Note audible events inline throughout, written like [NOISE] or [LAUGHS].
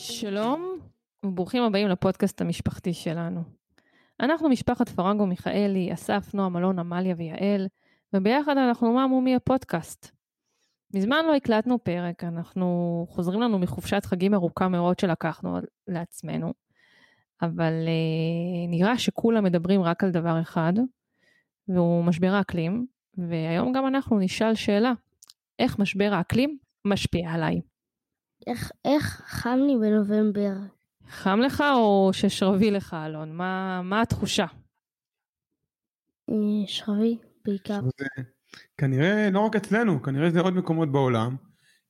שלום וברוכים הבאים לפודקאסט המשפחתי שלנו. אנחנו משפחת פרגו מיכאלי, אסף, נועם, אלון, עמליה ויעל, וביחד אנחנו ממומי הפודקאסט. מזמן לא הקלטנו פרק, אנחנו חוזרים לנו מחופשת חגים ארוכה מאוד שלקחנו לעצמנו, אבל אה, נראה שכולם מדברים רק על דבר אחד, והוא משבר האקלים, והיום גם אנחנו נשאל שאלה, איך משבר האקלים משפיע עליי? איך, איך חם לי בנובמבר? חם לך או ששרבי לך אלון? מה, מה התחושה? אה, שרבי בעיקר. זה כנראה לא רק אצלנו, כנראה זה עוד מקומות בעולם,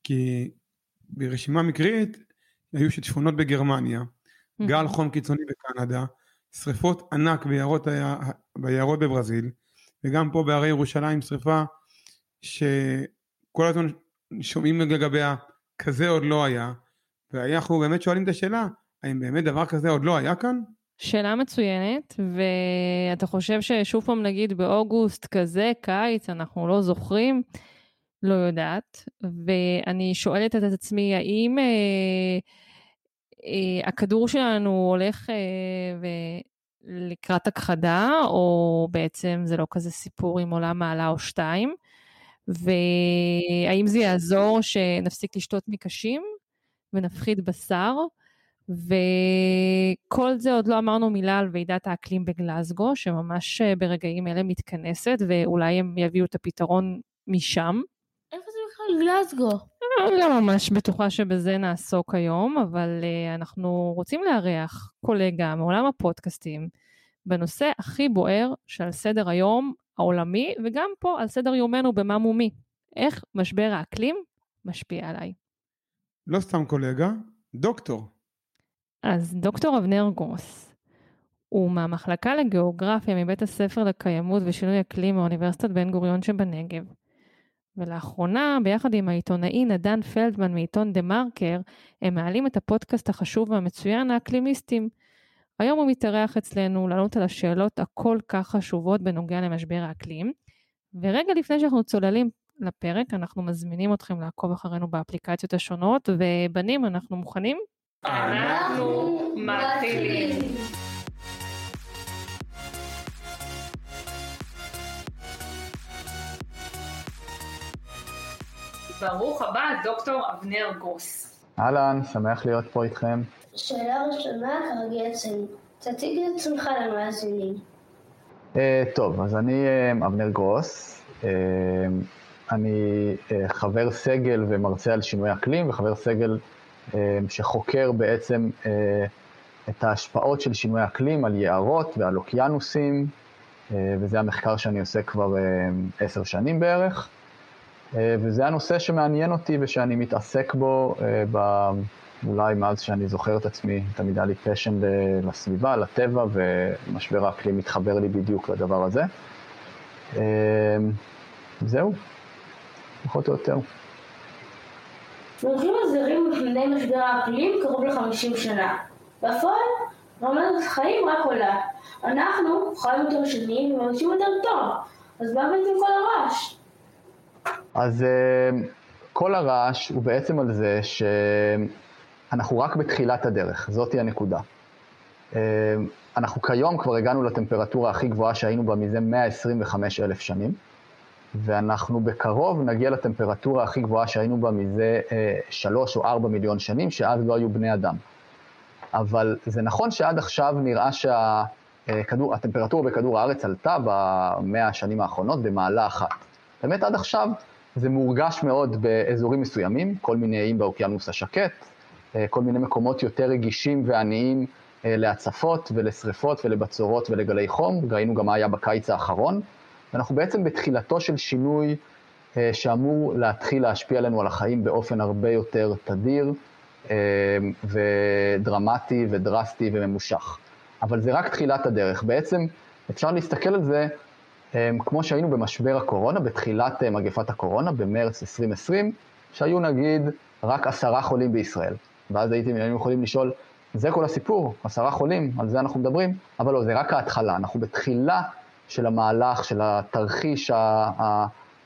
כי ברשימה מקרית היו שיטפונות בגרמניה, גל חום קיצוני בקנדה, שריפות ענק ביערות, ביערות בברזיל, וגם פה בהרי ירושלים שריפה שכל הזמן שומעים לגביה, כזה עוד לא היה, ואנחנו באמת שואלים את השאלה, האם באמת דבר כזה עוד לא היה כאן? שאלה מצוינת, ואתה חושב ששוב פעם נגיד באוגוסט כזה, קיץ, אנחנו לא זוכרים? לא יודעת, ואני שואלת את עצמי, האם אה, אה, הכדור שלנו הולך אה, לקראת הכחדה, או בעצם זה לא כזה סיפור עם עולם מעלה או שתיים? והאם זה יעזור שנפסיק לשתות מקשים ונפחית בשר? וכל זה עוד לא אמרנו מילה על ועידת האקלים בגלזגו, שממש ברגעים אלה מתכנסת, ואולי הם יביאו את הפתרון משם. איפה זה בכלל גלזגו? לא ממש בטוחה שבזה נעסוק היום, אבל uh, אנחנו רוצים לארח קולגה מעולם הפודקאסטים בנושא הכי בוער שעל סדר היום העולמי, וגם פה על סדר יומנו במה מומי. איך משבר האקלים משפיע עליי. לא סתם קולגה, דוקטור. אז דוקטור אבנר גרוס, הוא מהמחלקה לגיאוגרפיה מבית הספר לקיימות ושינוי אקלים מאוניברסיטת בן גוריון שבנגב. ולאחרונה, ביחד עם העיתונאי נדן פלדמן מעיתון דה מרקר, הם מעלים את הפודקאסט החשוב והמצוין האקלימיסטים. היום הוא מתארח אצלנו לענות על השאלות הכל כך חשובות בנוגע למשבר האקלים. ורגע לפני שאנחנו צוללים לפרק, אנחנו מזמינים אתכם לעקוב אחרינו באפליקציות השונות, ובנים, אנחנו מוכנים? אנחנו מתחילים. ברוך הבא, דוקטור אבנר גרוס. אהלן, שמח להיות פה איתכם. שאלה ראשונה, כרגיל אצלנו. תציג את עצמך למאזינים. Uh, טוב, אז אני uh, אבנר גרוס. Uh, אני חבר סגל ומרצה על שינוי אקלים, וחבר סגל שחוקר בעצם את ההשפעות של שינוי אקלים על יערות ועל אוקיינוסים, וזה המחקר שאני עושה כבר עשר שנים בערך. וזה הנושא שמעניין אותי ושאני מתעסק בו. אולי מאז שאני זוכר את עצמי, תמיד היה לי פשן לסביבה, לטבע, ומשבר האקלים מתחבר לי בדיוק לדבר הזה. אמ, זהו, פחות או יותר. מומחים מזהירים מפני משבר האקלים קרוב ל-50 שנה. בפועל, רמת החיים רק עולה. אנחנו חיים יותר שנים ומרגישים יותר טוב, אז מה בעצם כל הרעש? אז אמ, כל הרעש הוא בעצם על זה ש... אנחנו רק בתחילת הדרך, זאתי הנקודה. אה, אנחנו כיום כבר הגענו לטמפרטורה הכי גבוהה שהיינו בה מזה 125 אלף שנים, ואנחנו בקרוב נגיע לטמפרטורה הכי גבוהה שהיינו בה מזה אה, שלוש או ארבע מיליון שנים, שאז לא היו בני אדם. אבל זה נכון שעד עכשיו נראה שהטמפרטורה אה, בכדור הארץ עלתה במאה השנים האחרונות במעלה אחת. באמת עד עכשיו זה מורגש מאוד באזורים מסוימים, כל מיני איים באוקיינוס השקט, אה, כל מיני מקומות יותר רגישים ועניים אה, להצפות ולשריפות ולבצורות ולגלי חום, ראינו גם מה היה בקיץ האחרון, ואנחנו בעצם בתחילתו של שינוי אה, שאמור להתחיל להשפיע עלינו על החיים באופן הרבה יותר תדיר ודרמטי ודרסטי וממושך. אבל זה רק תחילת הדרך. בעצם אפשר להסתכל על זה כמו שהיינו במשבר הקורונה, בתחילת מגפת הקורונה, במרץ 2020, שהיו נגיד רק עשרה חולים בישראל. ואז הייתם, יכולים לשאול, זה כל הסיפור, עשרה חולים, על זה אנחנו מדברים, אבל לא, זה רק ההתחלה, אנחנו בתחילה של המהלך, של התרחיש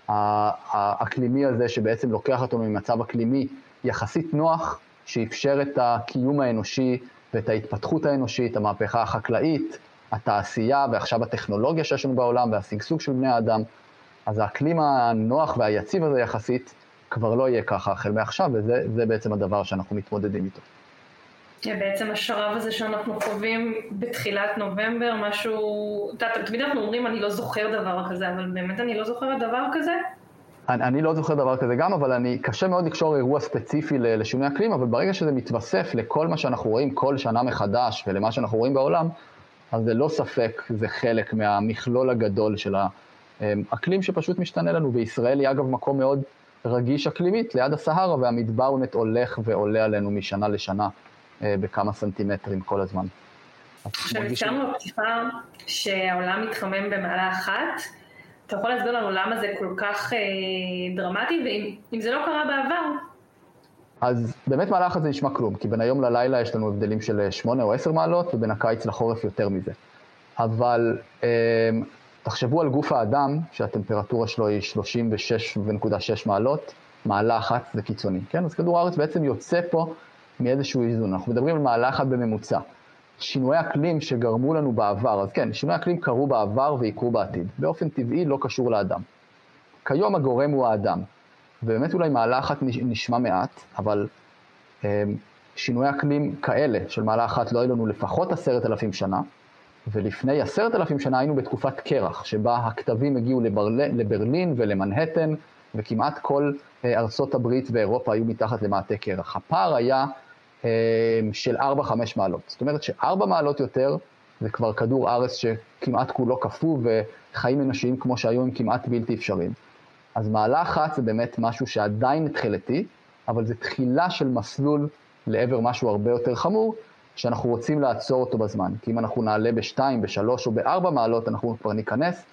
האקלימי הזה, שבעצם לוקח אותנו ממצב אקלימי יחסית נוח, שאפשר את הקיום האנושי ואת ההתפתחות האנושית, המהפכה החקלאית, התעשייה ועכשיו הטכנולוגיה שיש לנו בעולם והשגשוג של בני האדם. אז האקלים הנוח והיציב הזה יחסית כבר לא יהיה ככה החל מעכשיו, וזה בעצם הדבר שאנחנו מתמודדים איתו. בעצם השרב הזה שאנחנו חווים בתחילת נובמבר, משהו, אתה תמיד אנחנו אומרים אני לא זוכר דבר כזה, אבל באמת אני לא זוכרת דבר כזה? אני, אני לא זוכר דבר כזה גם, אבל אני, קשה מאוד לקשור אירוע ספציפי לשינוי אקלים, אבל ברגע שזה מתווסף לכל מה שאנחנו רואים כל שנה מחדש ולמה שאנחנו רואים בעולם, אז זה לא ספק, זה חלק מהמכלול הגדול של האקלים שפשוט משתנה לנו, וישראל היא אגב מקום מאוד רגיש אקלימית ליד הסהרה, והמדבר באמת הולך ועולה עלינו משנה לשנה אה, בכמה סנטימטרים כל הזמן. עכשיו, הזכרנו בפתיחה שהעולם מתחמם במעלה אחת. אתה יכול להסביר לנו למה זה כל כך אה, דרמטי, ואם זה לא קרה בעבר? אז באמת מעלה אחת זה נשמע כלום, כי בין היום ללילה יש לנו הבדלים של 8 אה, או 10 מעלות, ובין הקיץ לחורף יותר מזה. אבל אה, תחשבו על גוף האדם, שהטמפרטורה שלו היא 36.6 מעלות, מעלה אחת זה קיצוני, כן? אז כדור הארץ בעצם יוצא פה מאיזשהו איזון. אנחנו מדברים על מעלה אחת בממוצע. שינויי אקלים שגרמו לנו בעבר, אז כן, שינויי אקלים קרו בעבר ויקרו בעתיד. באופן טבעי לא קשור לאדם. כיום הגורם הוא האדם. ובאמת אולי מעלה אחת נשמע מעט, אבל אה, שינויי אקלים כאלה של מעלה אחת לא היו לנו לפחות עשרת אלפים שנה, ולפני עשרת אלפים שנה היינו בתקופת קרח, שבה הכתבים הגיעו לברל... לברלין ולמנהטן, וכמעט כל אה, ארצות הברית ואירופה היו מתחת למעטה קרח. הפער היה אה, של 4-5 מעלות. זאת אומרת ש-4 מעלות יותר זה כבר כדור ארץ שכמעט כולו קפוא, וחיים אנושיים כמו שהיו הם כמעט בלתי אפשריים. אז מעלה אחת זה באמת משהו שעדיין התחילתי, אבל זה תחילה של מסלול לעבר משהו הרבה יותר חמור, שאנחנו רוצים לעצור אותו בזמן. כי אם אנחנו נעלה בשתיים, בשלוש או בארבע מעלות, אנחנו כבר ניכנס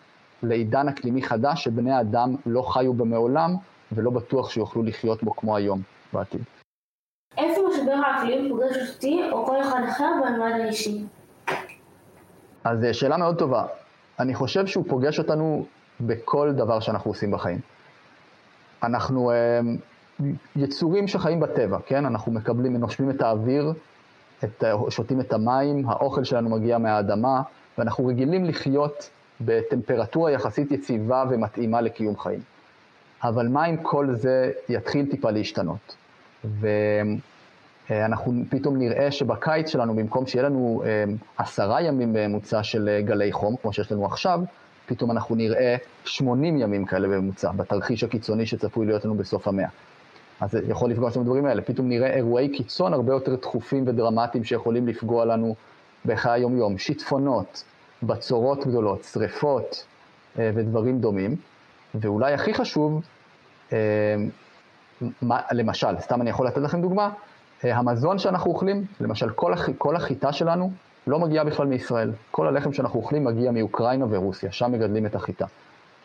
לעידן אקלימי חדש שבני אדם לא חיו בו מעולם, ולא בטוח שיוכלו לחיות בו כמו היום בעתיד. איפה משבר האקלים פוגש אותי או כל אחד אחר במימד האישי? אז אה, שאלה מאוד טובה. אני חושב שהוא פוגש אותנו בכל דבר שאנחנו עושים בחיים. אנחנו אה, יצורים שחיים בטבע, כן? אנחנו מקבלים, נושמים את האוויר, את, שותים את המים, האוכל שלנו מגיע מהאדמה, ואנחנו רגילים לחיות בטמפרטורה יחסית יציבה ומתאימה לקיום חיים. אבל מה אם כל זה יתחיל טיפה להשתנות? ואנחנו פתאום נראה שבקיץ שלנו, במקום שיהיה לנו אה, עשרה ימים בממוצע של אה, גלי חום, כמו שיש לנו עכשיו, פתאום אנחנו נראה 80 ימים כאלה בממוצע, בתרחיש הקיצוני שצפוי להיות לנו בסוף המאה. אז זה יכול לפגוע לנו בדברים האלה. פתאום נראה אירועי קיצון הרבה יותר דחופים ודרמטיים שיכולים לפגוע לנו בחיי היום-יום. שיטפונות, בצורות גדולות, שריפות אה, ודברים דומים. ואולי הכי חשוב, אה, מה, למשל, סתם אני יכול לתת לכם דוגמה, אה, המזון שאנחנו אוכלים, למשל כל, הח, כל החיטה שלנו לא מגיעה בכלל מישראל. כל הלחם שאנחנו אוכלים מגיע מאוקראינה ורוסיה, שם מגדלים את החיטה.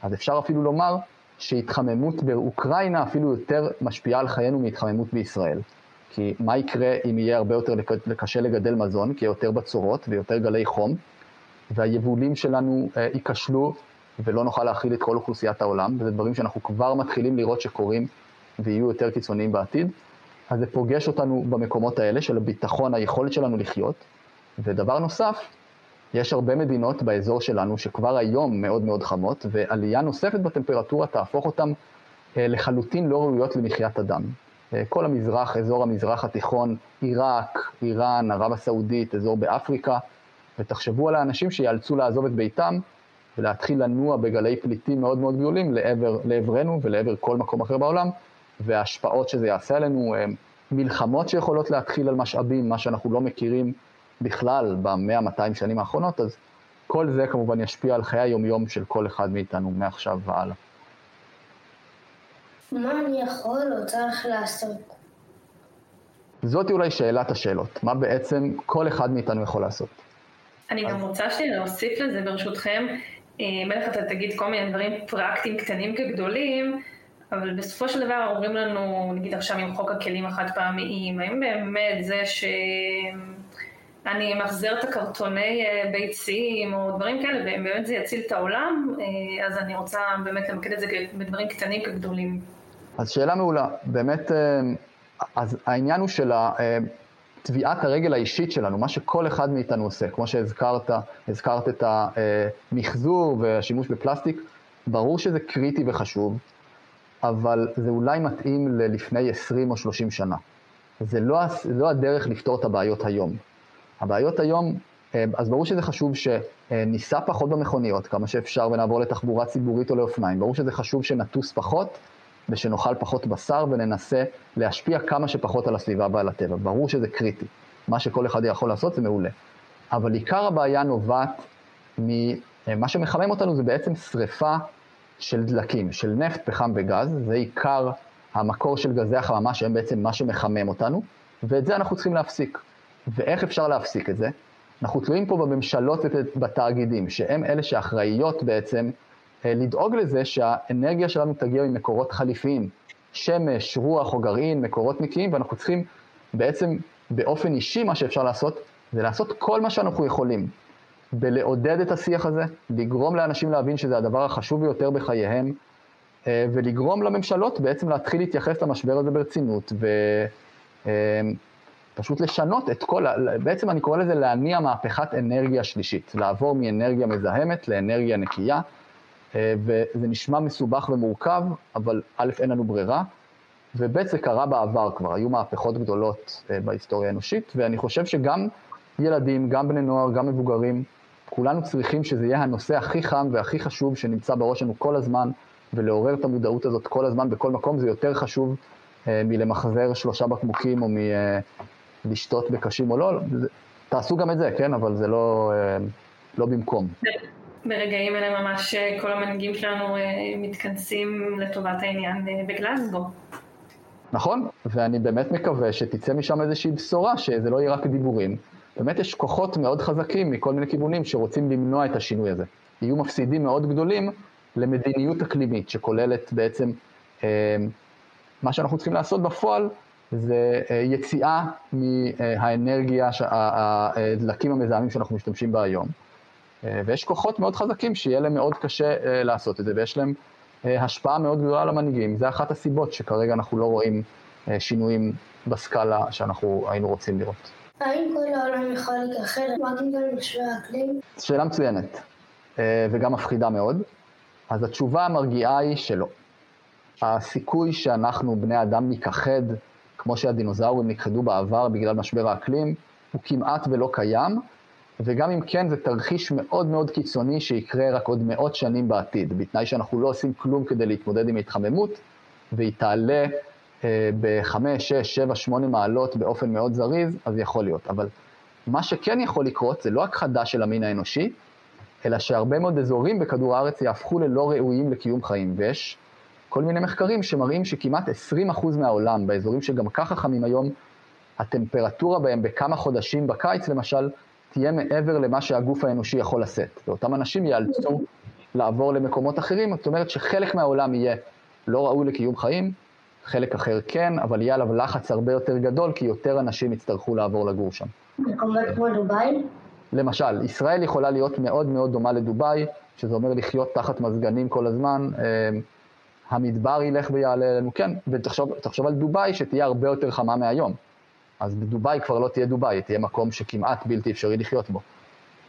אז אפשר אפילו לומר שהתחממות באוקראינה אפילו יותר משפיעה על חיינו מהתחממות בישראל. כי מה יקרה אם יהיה הרבה יותר קשה לגדל מזון, כי יהיה יותר בצורות ויותר גלי חום, והיבולים שלנו אה, ייכשלו ולא נוכל להכיל את כל אוכלוסיית העולם, וזה דברים שאנחנו כבר מתחילים לראות שקורים ויהיו יותר קיצוניים בעתיד. אז זה פוגש אותנו במקומות האלה של הביטחון, היכולת שלנו לחיות. ודבר נוסף, יש הרבה מדינות באזור שלנו שכבר היום מאוד מאוד חמות, ועלייה נוספת בטמפרטורה תהפוך אותן אה, לחלוטין לא ראויות למחיית אדם. אה, כל המזרח, אזור המזרח התיכון, עיראק, איראן, ערב הסעודית, אזור באפריקה, ותחשבו על האנשים שיאלצו לעזוב את ביתם ולהתחיל לנוע בגלי פליטים מאוד מאוד גדולים לעבר, לעברנו ולעבר כל מקום אחר בעולם, וההשפעות שזה יעשה עלינו, אה, מלחמות שיכולות להתחיל על משאבים, מה שאנחנו לא מכירים בכלל במאה, 200 שנים האחרונות, אז כל זה כמובן ישפיע על חיי היומיום של כל אחד מאיתנו מעכשיו והלאה. מה אני יכול או צריך לעשות? זאתי אולי שאלת השאלות, מה בעצם כל אחד מאיתנו יכול לעשות. אני גם רוצה להוסיף לזה ברשותכם, מלך אה, אתה תגיד כל מיני דברים פרקטיים קטנים כגדולים, אבל בסופו של דבר אומרים לנו, נגיד עכשיו עם חוק הכלים החד פעמיים, האם באמת זה ש... אני מחזר את הקרטוני אה, ביצים או דברים כאלה, ובאמת זה יציל את העולם, אה, אז אני רוצה באמת למקד את זה בדברים קטנים כגדולים. אז שאלה מעולה. באמת, אה, אז העניין הוא של טביעת הרגל האישית שלנו, מה שכל אחד מאיתנו עושה, כמו שהזכרת, הזכרת את המחזור והשימוש בפלסטיק, ברור שזה קריטי וחשוב, אבל זה אולי מתאים ללפני 20 או 30 שנה. זה לא, לא הדרך לפתור את הבעיות היום. הבעיות היום, אה, אז ברור שזה חשוב שניסע פחות במכוניות כמה שאפשר ונעבור לתחבורה ציבורית או לאופניים. ברור שזה חשוב שנטוס פחות ושנאכל פחות בשר וננסה להשפיע כמה שפחות על הסביבה ועל הטבע. ברור שזה קריטי. מה שכל אחד יכול לעשות זה מעולה. אבל עיקר הבעיה נובעת ממה שמחמם אותנו זה בעצם שריפה של דלקים, של נפט, פחם וגז, זה עיקר המקור של גזי החממה שהם בעצם מה שמחמם אותנו, ואת זה אנחנו צריכים להפסיק. ואיך אפשר להפסיק את זה? אנחנו תלויים פה בממשלות ובתאגידים, שהם אלה שאחראיות בעצם אה, לדאוג לזה שהאנרגיה שלנו תגיע ממקורות חליפיים, שמש, רוח או גרעין, מקורות נקיים, ואנחנו צריכים בעצם באופן אישי מה שאפשר לעשות, זה לעשות כל מה שאנחנו יכולים בלעודד את השיח הזה, לגרום לאנשים להבין שזה הדבר החשוב ביותר בחייהם, אה, ולגרום לממשלות בעצם להתחיל להתייחס למשבר הזה ברצינות, ופשוט אה, לשנות את כל, בעצם אני קורא לזה להניע מהפכת אנרגיה שלישית, לעבור מאנרגיה מזהמת לאנרגיה נקייה, אה, וזה נשמע מסובך ומורכב, אבל א', אין לנו ברירה, וב', זה קרה בעבר כבר, היו מהפכות גדולות בהיסטוריה האנושית, ואני חושב שגם ילדים, גם בני נוער, גם מבוגרים, כולנו צריכים שזה יהיה הנושא הכי חם והכי חשוב שנמצא בראש שלנו כל הזמן, ולעורר את המודעות הזאת כל הזמן בכל מקום, זה יותר חשוב אה, מלמחזר שלושה בקבוקים או אה, בקשים או לא. תעשו גם את זה, כן? אבל זה לא, אה, לא במקום. ברגעים אלה ממש אה, כל המנהיגים שלנו אה, מתכנסים לטובת העניין בגלזגו. נכון, ואני באמת מקווה שתצא משם איזושהי בשורה, שזה לא יהיה רק דיבורים, באמת יש כוחות מאוד חזקים מכל מיני כיוונים שרוצים למנוע את השינוי הזה. יהיו מפסידים מאוד גדולים למדיניות אקלימית, שכוללת בעצם, אה, מה שאנחנו צריכים לעשות בפועל, זה אה, יציאה מהאנרגיה, הדלקים המזהמים שאנחנו משתמשים בה היום. אה, ויש כוחות מאוד חזקים שיהיה להם מאוד קשה לעשות את זה, ויש להם השפעה מאוד גדולה על המנהיגים. זה אחת הסיבות שכרגע אנחנו לא רואים שינויים בסקאלה שאנחנו היינו רוצים לראות. האם כל העולם יכול להתאחד רק בגלל משבר האקלים? שאלה מצוינת, אה, וגם מפחידה מאוד. אז התשובה המרגיעה היא שלא. הסיכוי שאנחנו, בני אדם, ניכחד, כמו שהדינוזאורים נכחדו בעבר בגלל משבר האקלים, הוא כמעט ולא קיים, וגם אם כן, זה תרחיש מאוד מאוד קיצוני שיקרה רק עוד מאות שנים בעתיד, בתנאי שאנחנו לא עושים כלום כדי להתמודד עם ההתחממות, והיא תעלה אה, בחמש, שש, שבע, שמונה מעלות באופן מאוד זריז, אז יכול להיות. אבל מה שכן יכול לקרות זה לא הכחדה של המין האנושי, אלא שהרבה מאוד אזורים בכדור הארץ יהפכו ללא ראויים לקיום חיים. ויש כל מיני מחקרים שמראים שכמעט 20% מהעולם, באזורים שגם ככה חמים היום, הטמפרטורה בהם בכמה חודשים בקיץ למשל, תהיה מעבר למה שהגוף האנושי יכול לשאת. ואותם אנשים ייאלצו לעבור למקומות אחרים, זאת אומרת שחלק מהעולם יהיה לא ראוי לקיום חיים, חלק אחר כן, אבל יהיה עליו לחץ הרבה יותר גדול, כי יותר אנשים יצטרכו לעבור לגור שם. מקומות כמו דובאי? למשל, ישראל יכולה להיות מאוד מאוד דומה לדובאי, שזה אומר לחיות תחת מזגנים כל הזמן, אה, המדבר ילך ויעלה אלינו, כן, ותחשוב על דובאי שתהיה הרבה יותר חמה מהיום. אז בדובאי כבר לא תהיה דובאי, תהיה מקום שכמעט בלתי אפשרי לחיות בו.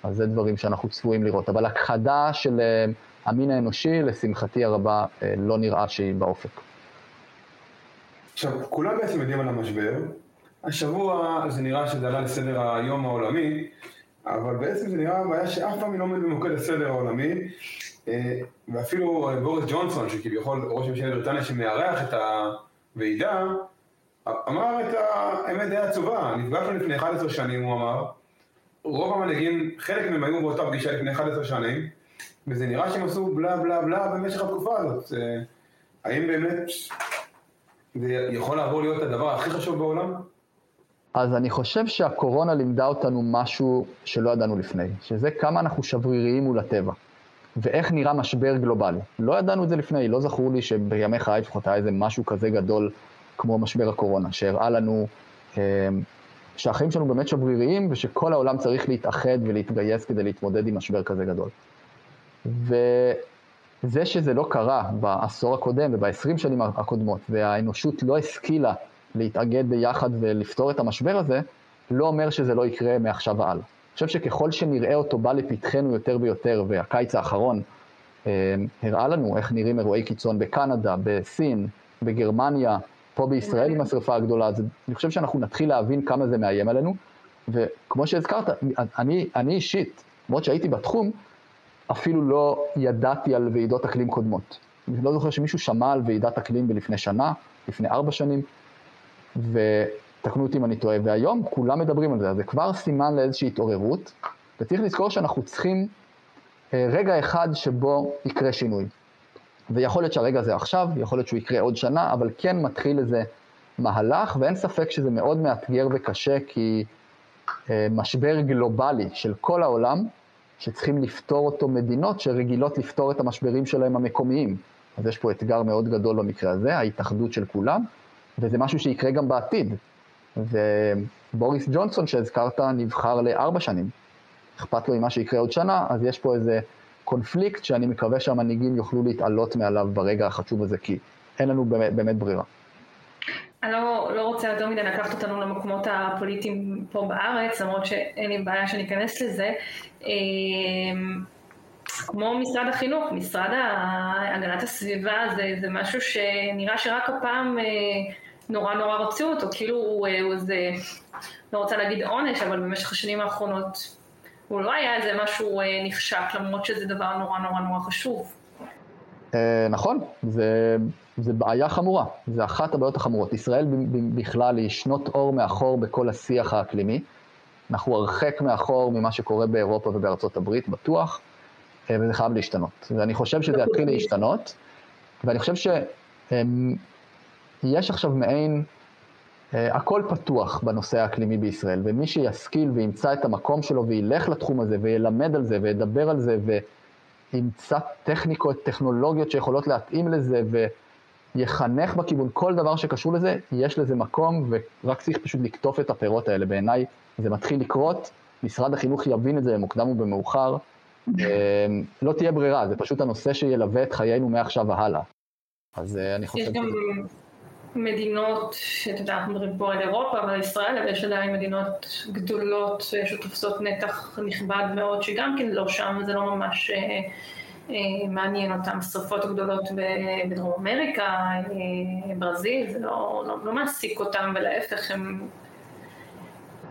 אז זה דברים שאנחנו צפויים לראות. אבל הכחדה של אה, המין האנושי, לשמחתי הרבה, אה, לא נראה שהיא באופק. עכשיו, כולם בעצם יודעים על המשבר. השבוע זה נראה שזה עלה לסדר היום העולמי, אבל בעצם זה נראה בעיה שאף פעם היא לא עומדת במוקד הסדר העולמי. אה, ואפילו בוריס ג'ונסון, שכביכול ראש ממשלת בריטניה שמארח את הוועידה, אמר את האמת די עצובה. נפגשנו לפני 11 שנים, הוא אמר. רוב המנהיגים, חלק מהם היו באותה פגישה לפני 11 שנים, וזה נראה שהם עשו בלה בלה בלה במשך התקופה הזאת. אה, האם באמת זה יכול לעבור להיות הדבר הכי חשוב בעולם? אז אני חושב שהקורונה לימדה אותנו משהו שלא ידענו לפני, שזה כמה אנחנו שבריריים מול הטבע, ואיך נראה משבר גלובלי. לא ידענו את זה לפני, לא זכור לי שבימי חיי לפחות היה איזה משהו כזה גדול כמו משבר הקורונה, שהראה לנו אה, שהחיים שלנו באמת שבריריים, ושכל העולם צריך להתאחד ולהתגייס כדי להתמודד עם משבר כזה גדול. ו... זה שזה לא קרה בעשור הקודם ובעשרים שנים הקודמות, והאנושות לא השכילה להתאגד ביחד ולפתור את המשבר הזה, לא אומר שזה לא יקרה מעכשיו והלאה. חושב שככל שנראה אותו בא לפתחנו יותר ויותר, והקיץ האחרון אה, הראה לנו איך נראים אירועי קיצון בקנדה, בסין, בגרמניה, פה בישראל עם השרפה הגדולה, אז אני חושב שאנחנו נתחיל להבין כמה זה מאיים עלינו, וכמו שהזכרת, אני, אני אישית, למרות שהייתי בתחום, אפילו לא ידעתי על ועידות אקלים קודמות. אני לא זוכר שמישהו שמע על ועידת אקלים בלפני שנה, לפני ארבע שנים, ותקנו אותי אם אני טועה, והיום כולם מדברים על זה, אז זה כבר סימן לאיזושהי התעוררות, וצריך לזכור שאנחנו צריכים אה, רגע אחד שבו יקרה שינוי. ויכול להיות שהרגע הזה עכשיו, יכול להיות שהוא יקרה עוד שנה, אבל כן מתחיל איזה מהלך, ואין ספק שזה מאוד מאתגר וקשה, כי אה, משבר גלובלי של כל העולם, שצריכים לפתור אותו מדינות שרגילות לפתור את המשברים שלהם המקומיים. אז יש פה אתגר מאוד גדול במקרה הזה, ההתאחדות של כולם, וזה משהו שיקרה גם בעתיד. ובוריס ג'ונסון שהזכרת נבחר לארבע שנים. אכפת לו ממה שיקרה עוד שנה, אז יש פה איזה קונפליקט שאני מקווה שהמנהיגים יוכלו להתעלות מעליו ברגע החשוב הזה, כי אין לנו באמת, באמת ברירה. אני לא, לא רוצה יותר מדי לקחת אותנו למקומות הפוליטיים פה בארץ, למרות שאין לי בעיה שאני אכנס לזה. אמ, כמו משרד החינוך, משרד הגנת הסביבה זה, זה משהו שנראה שרק הפעם אה, נורא נורא רצו אותו, כאילו הוא איזה, לא רוצה להגיד עונש, אבל במשך השנים האחרונות הוא לא היה איזה משהו אה, נחשק, למרות שזה דבר נורא נורא נורא חשוב. אה, נכון, זה, זה בעיה חמורה, זה אחת הבעיות החמורות. ישראל בכלל היא שנות אור מאחור בכל השיח האקלימי. אנחנו הרחק מאחור ממה שקורה באירופה ובארצות הברית, בטוח, אה, וזה חייב להשתנות. ואני חושב שזה יתחיל להשתנות, ואני חושב שיש עכשיו מעין, הכל פתוח בנושא האקלימי בישראל, ומי שישכיל וימצא את המקום שלו וילך לתחום הזה וילמד על זה וידבר על זה, ו... ימצא טכניקות, טכנולוגיות שיכולות להתאים לזה ויחנך בכיוון, כל דבר שקשור לזה, יש לזה מקום ורק צריך פשוט לקטוף את הפירות האלה. בעיניי זה מתחיל לקרות, משרד החינוך יבין את זה במוקדם ובמאוחר. אמ, לא תהיה ברירה, זה פשוט הנושא שילווה את חיינו מעכשיו והלאה. אז אה, אני חושב... יש גם מדינות, שאתה יודע, אנחנו מדברים פה על אירופה ועל ישראל, אבל יש עדיין מדינות גדולות שתופסות נתח נכבד מאוד, שגם כן לא שם, וזה לא ממש אה, אה, מעניין אותם. שרפות גדולות בדרום אמריקה, אה, ברזיל, זה לא, לא, לא מעסיק אותם, ולהפך, הם...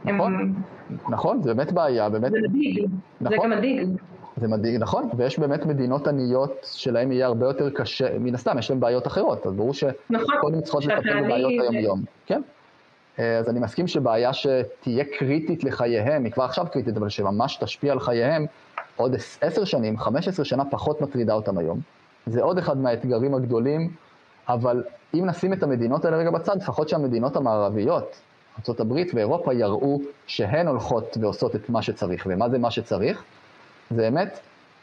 נכון, הם... נכון, זה באמת בעיה, באמת... זה מדאיג, נכון. זה גם מדאיג. זה מדאיג, נכון, ויש באמת מדינות עניות שלהם יהיה הרבה יותר קשה, מן הסתם, יש להם בעיות אחרות, אז ברור שקודם צריכות לטפל בבעיות היום-יום. כן. אה, אז אני מסכים שבעיה שתהיה קריטית לחייהם, היא כבר עכשיו קריטית, אבל שממש תשפיע על חייהם, עוד עשר שנים, חמש עשרה שנה פחות מטרידה אותם היום. זה עוד אחד מהאתגרים הגדולים, אבל אם נשים את המדינות האלה רגע בצד, לפחות שהמדינות המערביות, ארה"ב ואירופה, יראו שהן הולכות ועושות את מה שצריך. ומה זה מה שצריך? זה באמת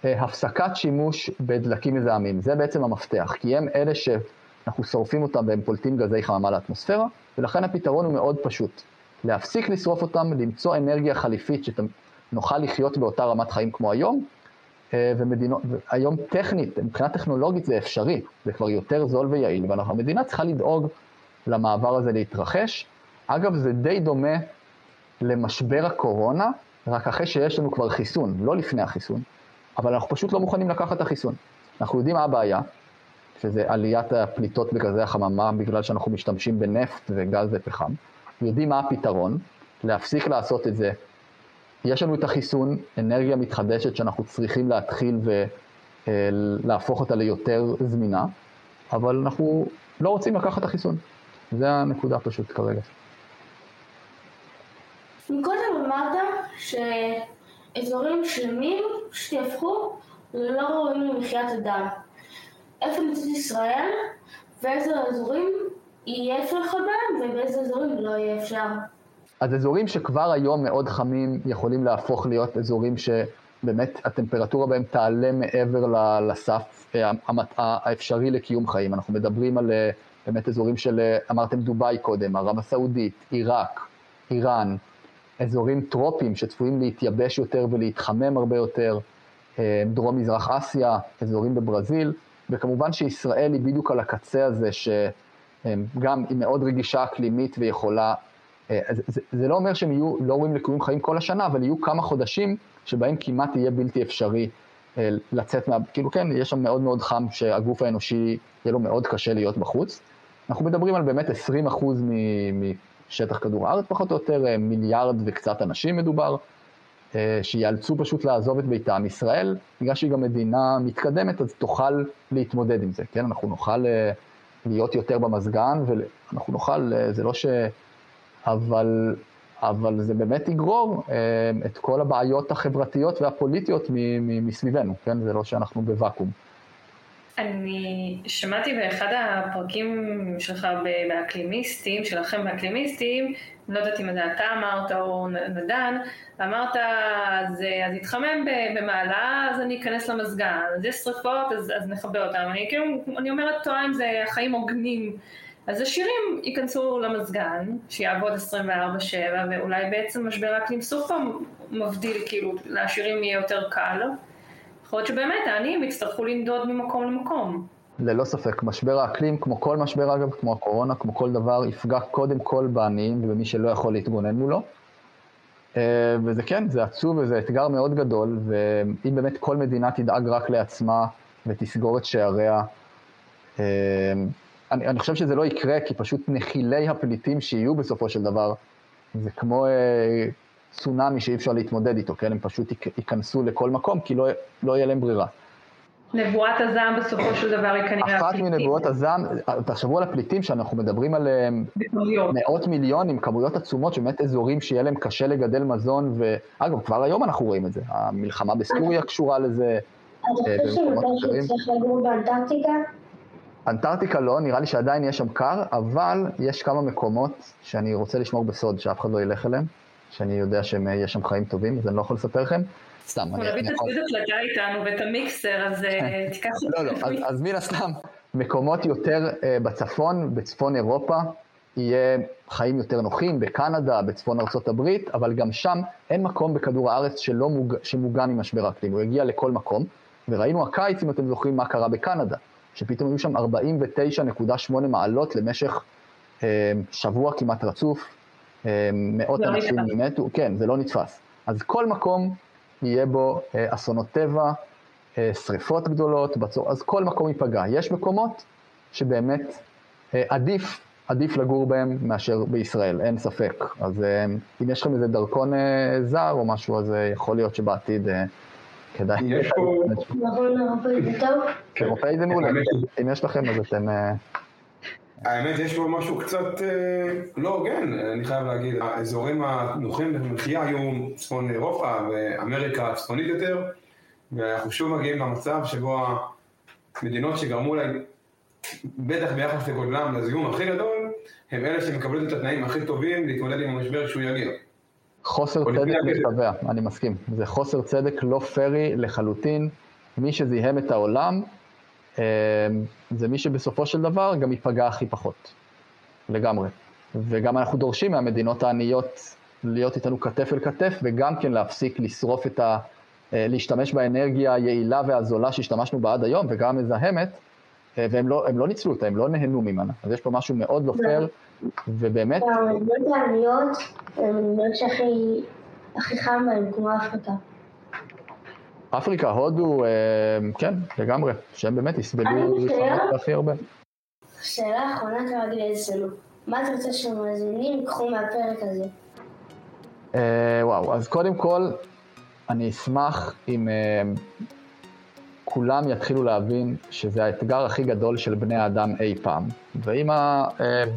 אה, הפסקת שימוש בדלקים מזהמים. זה בעצם המפתח, כי הם אלה שאנחנו שורפים אותם והם פולטים גזי חממה לאטמוספירה, ולכן הפתרון הוא מאוד פשוט. להפסיק לשרוף אותם, למצוא אנרגיה חליפית שנוכל לחיות באותה רמת חיים כמו היום, אה, ומדינות, היום טכנית, מבחינה טכנולוגית זה אפשרי, זה כבר יותר זול ויעיל, והמדינה צריכה לדאוג למעבר הזה להתרחש. אגב, זה די דומה למשבר הקורונה, רק אחרי שיש לנו כבר חיסון, לא לפני החיסון, אבל אנחנו פשוט לא מוכנים לקחת את החיסון. אנחנו יודעים מה הבעיה, שזה עליית הפליטות בגזי החממה בגלל שאנחנו משתמשים בנפט וגז ופחם. יודעים מה הפתרון, להפסיק לעשות את זה. יש לנו את החיסון, אנרגיה מתחדשת שאנחנו צריכים להתחיל ולהפוך אותה ליותר זמינה, אבל אנחנו לא רוצים לקחת את החיסון. זה הנקודה פשוט כרגע. מקודם אמרת שאזורים שלמים פשוט יהפכו ללא ראויים למחיית אדם. איפה נמצאת ישראל ואיזה אזורים יהיה אפשר בהם ובאיזה אזורים לא יהיה אפשר. אז אזורים שכבר היום מאוד חמים יכולים להפוך להיות אזורים שבאמת הטמפרטורה בהם תעלה מעבר לסף אה, האפשרי לקיום חיים. אנחנו מדברים על אה, באמת אזורים של, אה, אמרתם דובאי קודם, ערב הסעודית, עיראק, איראן, אזורים טרופיים שצפויים להתייבש יותר ולהתחמם הרבה יותר, אה, דרום מזרח אסיה, אזורים בברזיל, וכמובן שישראל היא בדיוק על הקצה הזה, גם היא מאוד רגישה אקלימית ויכולה, זה, זה, זה לא אומר שהם יהיו לא ראויים לקיום חיים כל השנה, אבל יהיו כמה חודשים שבהם כמעט יהיה בלתי אפשרי לצאת מה... כאילו כן, יש שם מאוד מאוד חם שהגוף האנושי יהיה לו מאוד קשה להיות בחוץ. אנחנו מדברים על באמת 20 אחוז משטח כדור הארץ פחות או יותר, מיליארד וקצת אנשים מדובר, שיאלצו פשוט לעזוב את ביתם. ישראל, בגלל שהיא גם מדינה מתקדמת, אז תוכל להתמודד עם זה, כן? אנחנו נוכל להיות יותר במזגן, ואנחנו נוכל, זה לא ש... אבל, אבל זה באמת יגרור את כל הבעיות החברתיות והפוליטיות מסביבנו, כן? זה לא שאנחנו בוואקום. אני שמעתי באחד הפרקים שלך באקלימיסטים, שלכם באקלימיסטים, לא יודעת אם זה אתה אמרת או נדן, אמרת, אז, אז יתחמם במעלה, אז אני אכנס למזגן, אז יש שריפות, אז, אז נכבה אותם. אני כאילו, אני אומרת, טועה אם זה החיים הוגנים. אז השירים ייכנסו למזגן, שיעבוד 24-7, ואולי בעצם משבר האקלים סוף פעם מבדיל, כאילו, לעשירים יהיה יותר קל. יכול להיות שבאמת העניים יצטרכו לנדוד ממקום למקום. ללא ספק, משבר האקלים, כמו כל משבר אגב, כמו הקורונה, כמו כל דבר, יפגע קודם כל בעניים ובמי שלא יכול להתגונן מולו. וזה כן, זה עצוב וזה אתגר מאוד גדול, ואם באמת כל מדינה תדאג רק לעצמה ותסגור את שעריה, אני, אני חושב שזה לא יקרה, כי פשוט נחילי הפליטים שיהיו בסופו של דבר, זה כמו צונאמי שאי אפשר להתמודד איתו, כן? הם פשוט ייכנסו לכל מקום, כי לא, לא יהיה להם ברירה. נבואת הזעם בסופו של דבר היא כנראה אחת מנבואות הזעם, תחשבו על הפליטים שאנחנו מדברים עליהם, מאות מיליונים, כמויות עצומות, שבאמת אזורים שיהיה להם קשה לגדל מזון, ואגב, כבר היום אנחנו רואים את זה, המלחמה בסוריה קשורה לזה. אתה חושב שמתי שצריך לגור באנטארקטיקה? אנטארקטיקה לא, נראה לי שעדיין יש שם קר, אבל יש כמה מקומות שאני רוצה לשמור בסוד, שאף אחד לא ילך אליהם, שאני יודע שיש שם חיים טובים, אז אני לא יכול לספר לכם. סתם, אני יכול... אנחנו נביא את איתנו ואת המיקסר, אז אה, [LAUGHS] תיקח לא, לא, אז מן הסתם, מקומות יותר אה, בצפון, בצפון אירופה, יהיה חיים יותר נוחים, בקנדה, בצפון ארצות הברית, אבל גם שם אין מקום בכדור הארץ שלא מוג... שמוגן ממשבר האקלים, הוא הגיע לכל מקום, וראינו הקיץ, אם אתם זוכרים, מה קרה בקנדה, שפתאום היו שם 49.8 מעלות למשך אה, שבוע כמעט רצוף, מאות לא אנשים מתו, כן, זה לא נתפס. אז כל מקום יהיה בו אה, אסונות טבע, אה, שריפות גדולות, בצור, אז כל מקום ייפגע. יש מקומות שבאמת אה, עדיף, עדיף לגור בהם מאשר בישראל, אין ספק. אז אם יש לכם איזה דרכון זר או משהו, אז יכול להיות שבעתיד כדאי. יש פה... נכון, רופאי זה טוב? כן, רופאי זה מעולה. אם יש לכם אז אתם... האמת יש פה משהו קצת אה, לא הוגן, אני חייב להגיד. האזורים הנוחים במחיה היו צפון אירופה ואמריקה הצפונית יותר, ואנחנו שוב מגיעים למצב שבו המדינות שגרמו להם, בטח ביחס לגודלם, לזיהום הכי גדול, הם אלה שמקבלים את התנאים הכי טובים להתמודד עם המשבר כשהוא יגיע. חוסר צדק משווע, אני מסכים. זה חוסר צדק לא פרי לחלוטין. מי שזיהם את העולם זה מי שבסופו של דבר גם ייפגע הכי פחות, לגמרי. וגם אנחנו דורשים מהמדינות העניות להיות איתנו כתף אל כתף, וגם כן להפסיק לשרוף את ה... אה, להשתמש באנרגיה היעילה והזולה שהשתמשנו בה עד היום, וגם מזהמת, אה, והם לא, לא ניצלו אותה, הם לא נהנו ממנה. אז יש פה משהו מאוד לא פייר, ובאמת... המדינות העניות, הן המדינות שהכי חם בהן, כמו אפריקה. אפריקה, הודו, אה, כן, לגמרי, שהם באמת יסבלו הכי הרבה. שאלה אחרונה כרגיל אצלנו, מה אתה רוצה שהמאזינים ייקחו מהפרק הזה? אה, וואו, אז קודם כל, אני אשמח אם אה, כולם יתחילו להבין שזה האתגר הכי גדול של בני האדם אי פעם. ואם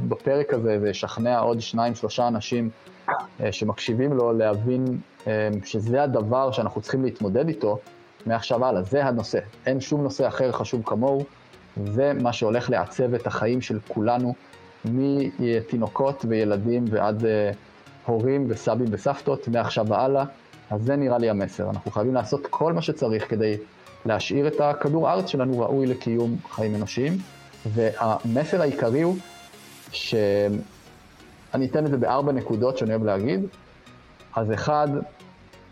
בפרק הזה זה ישכנע עוד שניים, שלושה אנשים שמקשיבים לו להבין אמ, שזה הדבר שאנחנו צריכים להתמודד איתו מעכשיו הלאה, זה הנושא. אין שום נושא אחר חשוב כמוהו, זה מה שהולך לעצב את החיים של כולנו, מתינוקות וילדים ועד uh, הורים וסבים וסבתות, מעכשיו והלאה. אז זה נראה לי המסר. אנחנו חייבים לעשות כל מה שצריך כדי להשאיר את הכדור הארץ שלנו ראוי לקיום חיים אנושיים. והמסר העיקרי הוא, שאני אתן את זה בארבע נקודות שאני אוהב להגיד. אז אחד,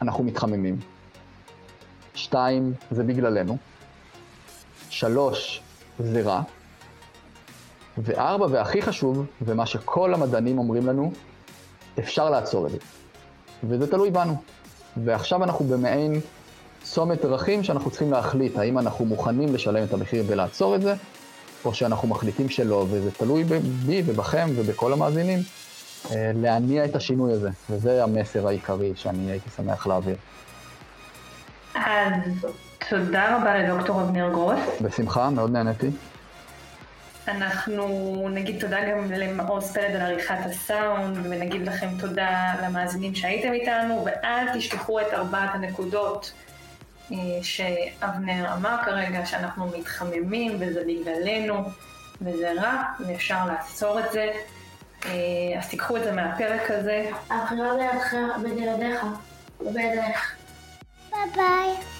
אנחנו מתחממים. שתיים, זה בגללנו. שלוש, זה רע. וארבע, והכי חשוב, ומה שכל המדענים אומרים לנו, אפשר לעצור את זה. וזה תלוי בנו. ועכשיו אנחנו במעין צומת דרכים שאנחנו צריכים להחליט האם אנחנו מוכנים לשלם את המחיר ולעצור את זה, או שאנחנו מחליטים שלא, וזה תלוי בי ובכם ובכל המאזינים, אה, להניע את השינוי הזה, וזה המסר העיקרי שאני הייתי שמח להעביר. אז תודה רבה לדוקטור אבנר גרוס. בשמחה, מאוד נהניתי. אנחנו נגיד תודה גם למעוז פלד על עריכת הסאונד, ונגיד לכם תודה למאזינים שהייתם איתנו, ואל תשכחו את ארבעת הנקודות שאבנר אמר כרגע, שאנחנו מתחממים וזה בגללנו, וזה רע, ואפשר לעצור את זה. אה, אז תיקחו את זה מהפרק הזה. הבחירה בידך, בידיך, ובידך. ביי ביי.